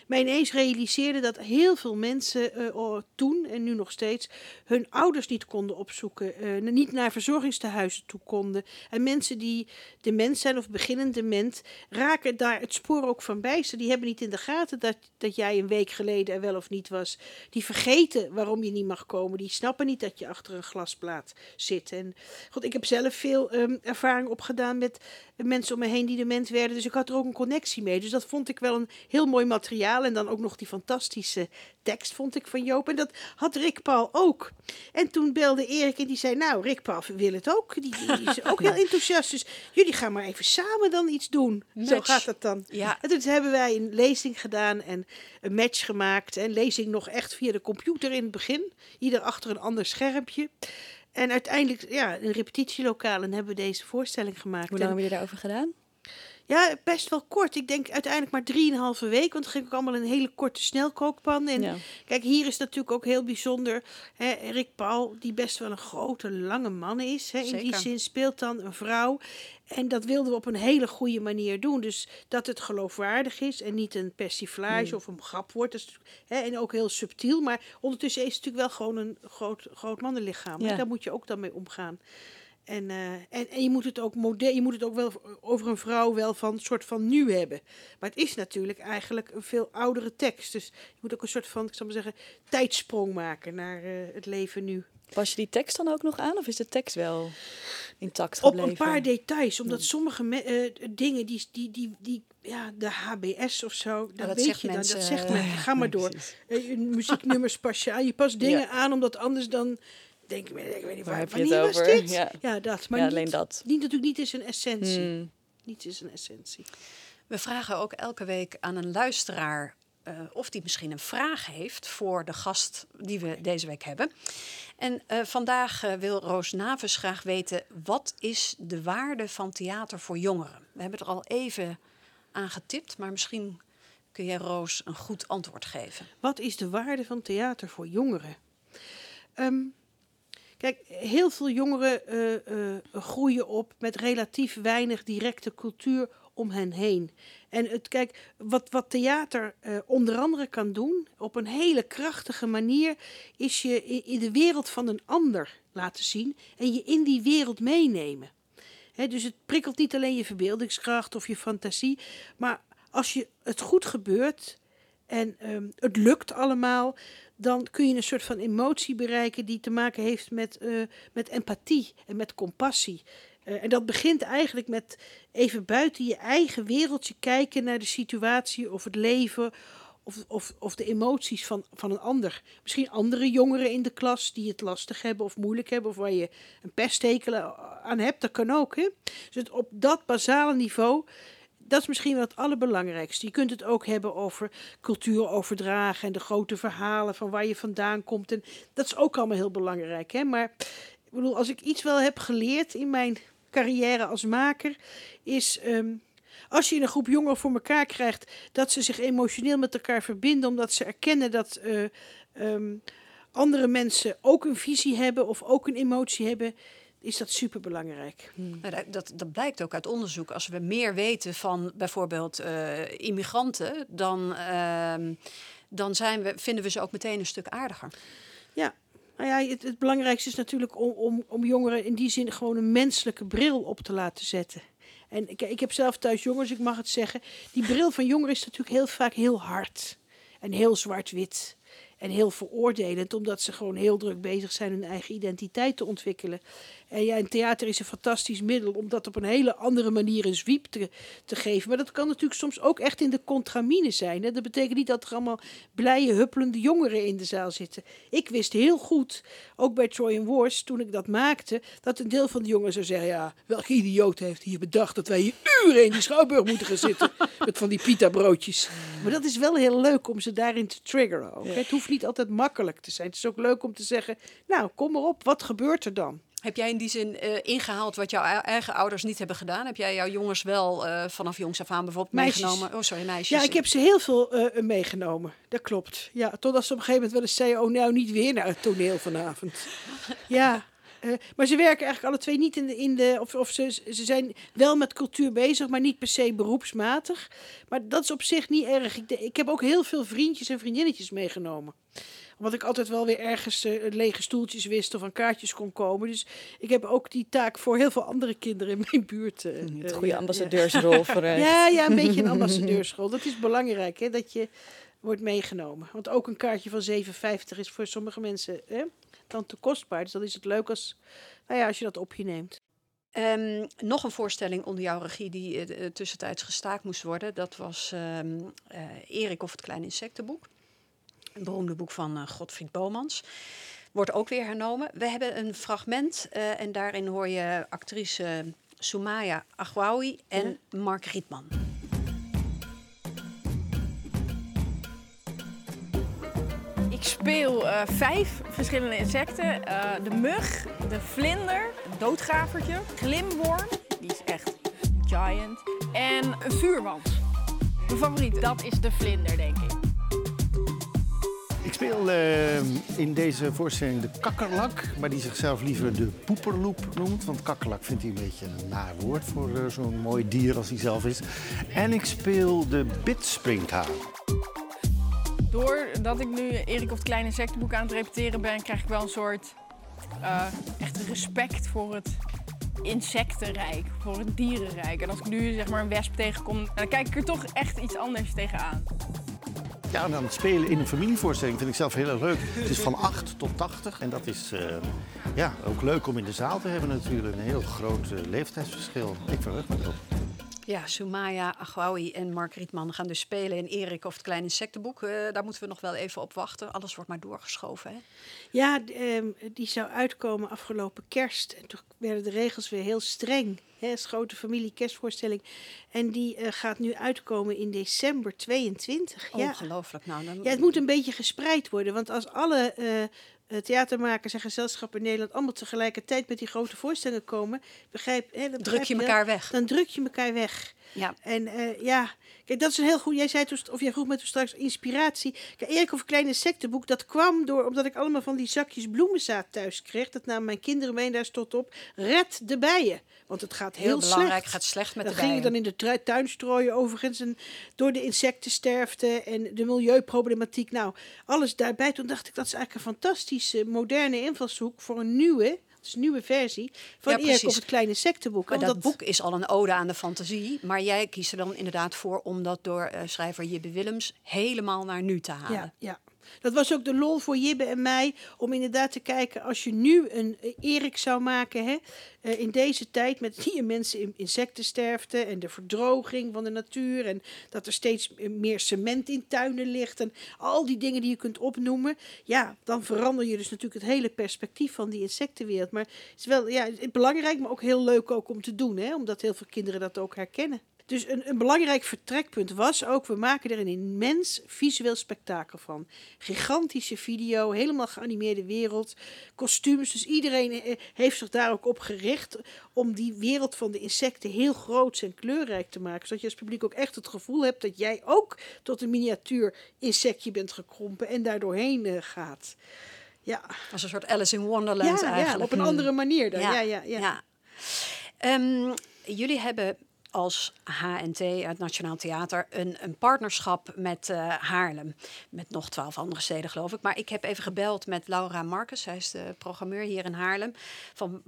mij ineens realiseerde dat heel veel mensen oh, toen en nu nog steeds hun ouders niet konden opzoeken, eh, niet naar verzorgingstehuizen toe konden. En mensen die dement zijn of beginnend dement, raken daar het spoor ook van bijster. Die hebben niet in de gaten dat, dat jij een week geleden er wel of niet was. Die vergeten waarom je niet mag komen. Die snappen niet dat je achter een glasplaat zit. En god, ik heb zelf veel ehm, ervaring opgedaan met mensen om me heen die dement werden. Dus ik had er ook een connectie mee. Dus dat vond ik wel een heel mooi materiaal. En dan ook nog die fantastische tekst vond ik van Joop. En dat had Rick Paul ook. En toen belde Erik en die zei, nou, Rick Paul wil het ook. Die, die is ook heel enthousiast. Dus jullie gaan maar even samen dan iets doen. Zo gaat dat dan. Ja. En toen hebben wij een lezing gedaan en een match gemaakt. En lezing nog echt via de computer in het begin. Ieder achter een ander schermpje. En uiteindelijk, ja, in repetitielokalen hebben we deze voorstelling gemaakt. Hoe lang En- heb je daarover gedaan? Ja, best wel kort. Ik denk uiteindelijk maar drieënhalve week. Want dan ging ik allemaal in een hele korte snelkookpan. En Ja. kijk, hier is natuurlijk ook heel bijzonder. Hè, Rick Paul, die best wel een grote, lange man is. Hè, in die zin speelt dan een vrouw. En dat wilden we op een hele goede manier doen. Dus dat het geloofwaardig is en niet een persiflage of een grap wordt. Hè, en ook heel subtiel. Maar ondertussen is het natuurlijk wel gewoon een groot, groot mannenlichaam. Ja. Daar moet je ook dan mee omgaan. En, eh, en, en je moet het ook je moet het ook wel over een vrouw wel van soort van nu hebben. Maar het is natuurlijk eigenlijk een veel oudere tekst. Dus je moet ook een soort van, ik zal maar zeggen, tijdsprong maken naar eh, het leven nu. Pas je die tekst dan ook nog aan of is de tekst wel intact Op gebleven? een paar details, omdat sommige me- eh, dingen die, die, die, die, ja, de HBS of zo, dat, dat weet je dan, mensen, dat zegt men. Ga maar door. Muzieknummers pas je aan. Je past dingen Ja. aan, omdat anders dan denk ik, ik weet niet Waar waar, heb je het over? dit? Ja. Ja, dat. Maar Ja, niet, alleen dat. Niet, natuurlijk niet is een essentie. Hmm. Niets is een essentie. We vragen ook elke week aan een luisteraar eh, of die misschien een vraag heeft voor de gast die we deze week hebben. En eh, vandaag eh, wil Roos Naves graag weten: wat is de waarde van theater voor jongeren? We hebben er al even aan getipt, maar misschien kun jij Roos een goed antwoord geven. Wat is de waarde van theater voor jongeren? Ehm, kijk, heel veel jongeren eh, eh, groeien op met relatief weinig directe cultuur om hen heen. En het, kijk, wat, wat theater eh, onder andere kan doen, op een hele krachtige manier, is je in, de wereld van een ander laten zien en je in die wereld meenemen. Dus het prikkelt niet alleen je verbeeldingskracht of je fantasie, maar als je het goed gebeurt en ehm, het lukt allemaal, dan kun je een soort van emotie bereiken die te maken heeft met, eh, met empathie en met compassie. Eh, en dat begint eigenlijk met even buiten je eigen wereldje kijken naar de situatie of het leven of, of, of de emoties van, van een ander. Misschien andere jongeren in de klas die het lastig hebben of moeilijk hebben of waar je een pesthekel aan hebt, dat kan ook. Hè? Dus op dat basale niveau, dat is misschien wel het allerbelangrijkste. Je kunt het ook hebben over cultuur overdragen en de grote verhalen van waar je vandaan komt. En dat is ook allemaal heel belangrijk. Hè? Maar ik bedoel, als ik iets wel heb geleerd in mijn carrière als maker, is ehm, als je een groep jongeren voor elkaar krijgt, dat ze zich emotioneel met elkaar verbinden, omdat ze erkennen dat eh, ehm, andere mensen ook een visie hebben of ook een emotie hebben, is dat superbelangrijk. Nou, dat- dat, dat blijkt ook uit onderzoek. Als we meer weten van bijvoorbeeld eh, immigranten, dan, ehm, dan zijn we, vinden we ze ook meteen een stuk aardiger. Ja, nou ja, het, het belangrijkste is natuurlijk om, om, om jongeren in die zin gewoon een menselijke bril op te laten zetten. En ik, ik heb zelf thuis jongens, ik mag het zeggen. Die bril van jongeren is natuurlijk heel vaak heel hard. En heel zwart-wit. En heel veroordelend, omdat ze gewoon heel druk bezig zijn hun eigen identiteit te ontwikkelen. En ja, en theater is een fantastisch middel om dat op een hele andere manier een zwiep te, te geven. Maar dat kan natuurlijk soms ook echt in de contramine zijn. Hè? Dat betekent niet dat er allemaal blije, huppelende jongeren in de zaal zitten. Ik wist heel goed, ook bij Troy and Wars, toen ik dat maakte, dat een deel van de jongeren zou zeggen: Ja, welke idioot heeft hier bedacht dat wij hier uren in die schouwburg moeten gaan zitten met van die pita-broodjes. Maar dat is wel heel leuk om ze daarin te triggeren ook. hè. Het hoeft niet altijd makkelijk te zijn. Het is ook leuk om te zeggen: Nou, kom maar op, wat gebeurt er dan? Heb jij in die zin eh, ingehaald wat jouw eigen ouders niet hebben gedaan? Heb jij jouw jongens wel eh, vanaf jongs af aan bijvoorbeeld Meisjes. meegenomen? Oh, sorry, meisjes. Ja, ik heb ze heel veel eh, meegenomen. Dat klopt. Ja, totdat ze op een gegeven moment wel eens zeiden: Oh, nou niet weer naar het toneel vanavond. ja, Eh, maar ze werken eigenlijk alle twee niet in de. In de of of ze, ze zijn wel met cultuur bezig, maar niet per se beroepsmatig. Maar dat is op zich niet erg. Ik, de- ik heb ook heel veel vriendjes en vriendinnetjes meegenomen. Omdat ik altijd wel weer ergens eh, lege stoeltjes wist of aan kaartjes kon komen. Dus ik heb ook die taak voor heel veel andere kinderen in mijn buurt. eh, Het goede ambassadeursrol voor Ja, ja, een beetje een ambassadeurschool. Dat is belangrijk, hè, dat je wordt meegenomen. Want ook een kaartje van 7,50 is voor sommige mensen hè, dan te kostbaar. Dus dan is het leuk als, nou ja, als je dat op je neemt. Ehm, nog een voorstelling onder jouw regie die eh, eh, tussentijds gestaakt moest worden. Dat was eh, Erik of het Kleine Insectenboek. Een beroemde boek van eh, Godfried Bomans. Wordt ook weer hernomen. We hebben een fragment en daarin hoor je actrice Soumaya Agwawi en Mark Rietman. Ik speel eh, vijf verschillende insecten. Eh, de mug, de vlinder, een doodgravertje, glimworm, die is echt giant. En een vuurwand. Mijn favoriet, dat is de vlinder, denk ik. Ik speel eh, in deze voorstelling de kakkerlak, maar die zichzelf liever de poeperloep noemt. Want kakkerlak vindt hij een beetje een naar woord voor zo'n mooi dier als hij zelf is. En ik speel de bitsprinkhaan. Doordat ik nu Erik of het Kleine Insectenboek aan het repeteren ben, krijg ik wel een soort eh, echt respect voor het insectenrijk, voor het dierenrijk. En als ik nu zeg maar een wesp tegenkom, dan kijk ik er toch echt iets anders tegenaan. Ja, en dan spelen in een familievoorstelling vind ik zelf heel erg leuk. Het is van 8 tot 80 en dat is eh, ja, ook leuk om in de zaal te hebben natuurlijk. Een heel groot eh, leeftijdsverschil. Ik verheug me erop. Ja, Soumaya Agwawi en Mark Rietman gaan dus spelen in Erik of het Kleine Insectenboek. Eh, daar moeten we nog wel even op wachten. Alles wordt maar doorgeschoven. Hè? Ja, ehm, die zou uitkomen afgelopen kerst. En toen werden de regels weer heel streng. Hè, als grote familie kerstvoorstelling. En die eh, gaat nu uitkomen in december 22. Ja. Ongelooflijk. Nou, dan... ja, het moet een beetje gespreid worden. Want als alle eh, theatermakers en gezelschappen in Nederland... allemaal tegelijkertijd met die grote voorstellingen komen... Begrijp, hè, dan druk je wel, elkaar weg. Dan druk je elkaar weg. Ja. En eh, ja, kijk, dat is een heel goed. Jij zei toen, of jij vroeg me toen straks inspiratie. Kijk, Erik of Kleine Insectenboek, dat kwam door omdat ik allemaal van die zakjes bloemenzaad thuis kreeg. Dat namen mijn kinderen mee en daar stond op: red de bijen. Want het gaat heel, Heel, belangrijk, slecht. gaat slecht met dat de ging je bijen. dan in de tuin strooien overigens. En door de insectensterfte en de milieuproblematiek. Nou, alles daarbij. Toen dacht ik, dat is eigenlijk een fantastische moderne invalshoek voor een nieuwe, is een nieuwe versie van Ja, Erik precies. het Kleine Insectenboek. Maar dat boek is al een ode aan de fantasie. Maar jij kiest er dan inderdaad voor om dat door eh, schrijver Jibbe Willems helemaal naar nu te halen. Ja, ja. Dat was ook de lol voor Jibbe en mij. Om inderdaad te kijken, als je nu een eh, Erik zou maken. Hè, eh, in deze tijd met hier mensen in insectensterfte. En de verdroging van de natuur. En dat er steeds eh, meer cement in tuinen ligt. En al die dingen die je kunt opnoemen. Ja, dan verander je dus natuurlijk het hele perspectief van die insectenwereld. Maar het is wel ja, belangrijk, maar ook heel leuk ook om te doen. Hè, omdat heel veel kinderen dat ook herkennen. Dus een, een belangrijk vertrekpunt was ook, we maken er een immens visueel spektakel van. Gigantische video, helemaal geanimeerde wereld, kostuums. Dus iedereen eh, heeft zich daar ook op gericht om die wereld van de insecten heel groot en kleurrijk te maken. Zodat je als publiek ook echt het gevoel hebt dat jij ook tot een miniatuur insectje bent gekrompen en daar doorheen eh, gaat. Ja, Als een soort Alice in Wonderland ja, eigenlijk. ja op een Hmm. andere manier dan. Ja, ja, ja. Ehm, jullie hebben als HNT, het Nationaal Theater, een, een partnerschap met eh, Haarlem. Met nog twaalf andere steden, geloof ik. Maar ik heb even gebeld met Laura Marcus, zij is de programmeur hier in Haarlem. Van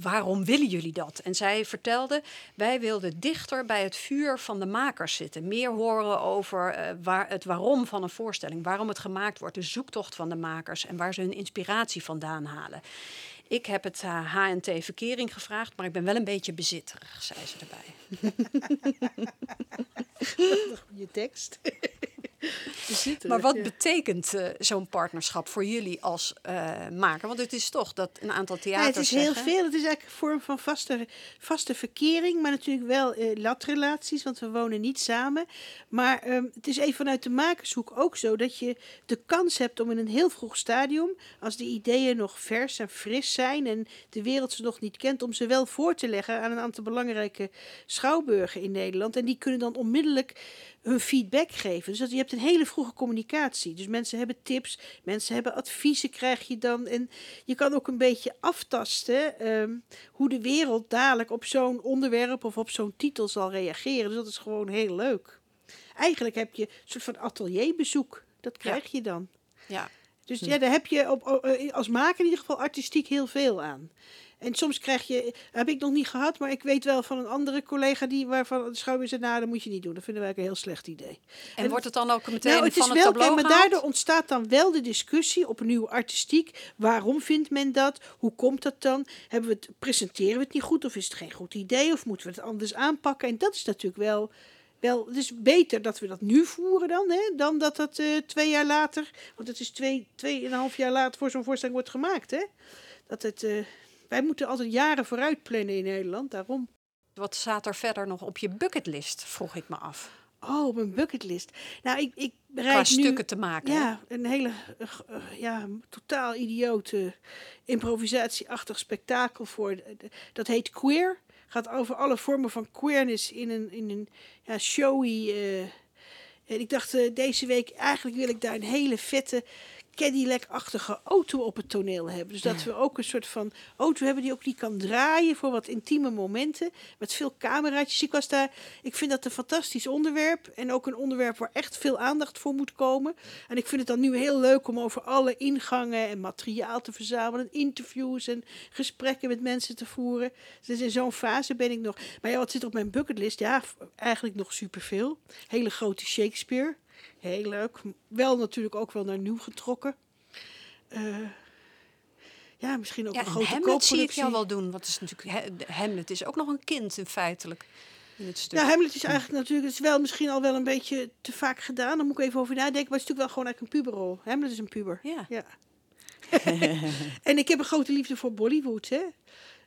waarom willen jullie dat? En zij vertelde, wij wilden dichter bij het vuur van de makers zitten. Meer horen over eh, waar, het waarom van een voorstelling, waarom het gemaakt wordt, de zoektocht van de makers en waar ze hun inspiratie vandaan halen. Ik heb het eh, HNT Verkering gevraagd, maar ik ben wel een beetje bezitterig, zei ze erbij. Je tekst. Zit er, Maar wat ja. betekent eh, zo'n partnerschap voor jullie als eh, maker? Want het is toch dat een aantal Ja, theaters het is heel veel. Het is eigenlijk een vorm van vaste, vaste verkering, maar natuurlijk wel eh, latrelaties, want we wonen niet samen. Maar ehm, het is even vanuit de makershoek ook zo dat je de kans hebt om in een heel vroeg stadium, als de ideeën nog vers en fris zijn en de wereld ze nog niet kent, om ze wel voor te leggen aan een aantal belangrijke schouwburgen in Nederland. En die kunnen dan onmiddellijk hun feedback geven. Dus dat, je hebt een hele vroege communicatie. Dus mensen hebben tips, mensen hebben adviezen, krijg je dan. En je kan ook een beetje aftasten ehm, hoe de wereld dadelijk op zo'n onderwerp of op zo'n titel zal reageren. Dus dat is gewoon heel leuk. Eigenlijk heb je een soort van atelierbezoek. Dat krijg je dan. Ja. Dus ja, daar heb je op, eh, als maker in ieder geval artistiek heel veel aan. En soms krijg je, heb ik nog niet gehad, maar ik weet wel van een andere collega die waarvan de schouder zei, nou, dat moet je niet doen. Dat vinden wij een heel slecht idee. En wordt het dan ook meteen Nou, het is van het wel, tableau maar daardoor ontstaat dan wel de discussie opnieuw artistiek. Waarom vindt men dat? Hoe komt dat dan? Hebben we het, presenteren we het niet goed of is het geen goed idee? Of moeten we het anders aanpakken? En dat is natuurlijk wel, wel het is beter dat we dat nu voeren dan, hè, dan dat dat eh, twee jaar later, want het is twee, tweeënhalf jaar later voor zo'n voorstelling wordt gemaakt. Hè? Dat het, eh, wij moeten altijd jaren vooruit plannen in Nederland, daarom. Wat staat er verder nog op je bucketlist, vroeg ik me af. Oh, op een bucketlist. Nou, ik, ik Qua nu... stukken te maken. hè? Ja, een hele eh, eh, ja, totaal idiote improvisatieachtig spektakel voor. Dat heet Queer. Gaat over alle vormen van queerness in een, in een ja, showy. eh, en ik dacht deze week, eigenlijk wil ik daar een hele vette Cadillac-achtige auto op het toneel hebben. Dus dat we ook een soort van auto hebben die ook die kan draaien voor wat intieme momenten. Met veel cameraatjes. Ik was daar, ik vind dat een fantastisch onderwerp. En ook een onderwerp waar echt veel aandacht voor moet komen. En ik vind het dan nu heel leuk om over alle ingangen en materiaal te verzamelen. Interviews en gesprekken met mensen te voeren. Dus in zo'n fase ben ik nog. Maar ja, wat zit op mijn bucketlist? Ja, eigenlijk nog superveel. Hele grote Shakespeare. Heel leuk. Wel natuurlijk ook wel naar nieuw getrokken. Eh, ja, misschien ook Ja, een en grote Hamlet zie ik jou wel doen. Want is natuurlijk, Hamlet is ook nog een kind in feitelijk. In het stuk. Ja, Hamlet is eigenlijk natuurlijk, het is wel misschien al wel een beetje te vaak gedaan. Daar moet ik even over nadenken. Maar het is natuurlijk wel gewoon eigenlijk een puberrol. Hamlet is een puber. Ja. Ja. en ik heb een grote liefde voor Bollywood, hè.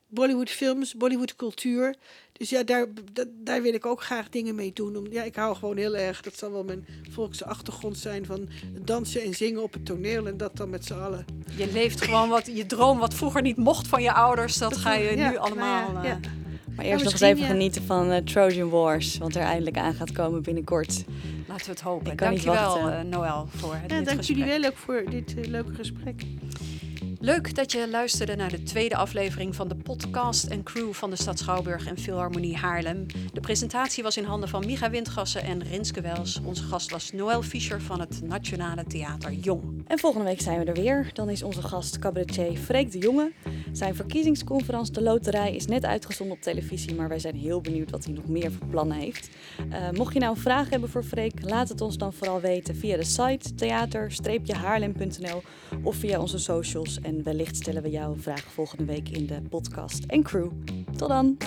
Bollywood films, Bollywood cultuur. Dus ja, daar, da- daar wil ik ook graag dingen mee doen. Om, ja, ik hou gewoon heel erg, dat zal wel mijn volkse achtergrond zijn, van dansen en zingen op het toneel. En dat dan met z'n allen. Je leeft gewoon wat, je droom wat vroeger niet mocht van je ouders. Dat ga je Ja, nu allemaal... nou ja, eh, ja. Maar eerst nog eens even ja. genieten van eh, Trojan Wars, wat er eindelijk aan gaat komen binnenkort. Laten we het hopen. Ik kan niet Dankjewel, wachten. eh, Noël, voor Ja, dit dank gesprek. jullie wel ook voor dit leuke gesprek. Leuk dat je luisterde naar de tweede aflevering van de podcast en crew van de Stad Schouwburg en Philharmonie Haarlem. De presentatie was in handen van Micha Windgassen en Rinske Wels. Onze gast was Noël Fischer van het Nationale Theater Jong. En volgende week zijn we er weer. Dan is onze gast cabaretier Freek de Jonge. Zijn verkiezingsconferentie De Loterij is net uitgezonden op televisie, maar wij zijn heel benieuwd wat hij nog meer voor plannen heeft. Eh, mocht je nou een vraag hebben voor Freek, laat het ons dan vooral weten via de site theater-haarlem.nl of via onze socials. En wellicht stellen we jouw vraag volgende week in de podcast en crew. Tot dan!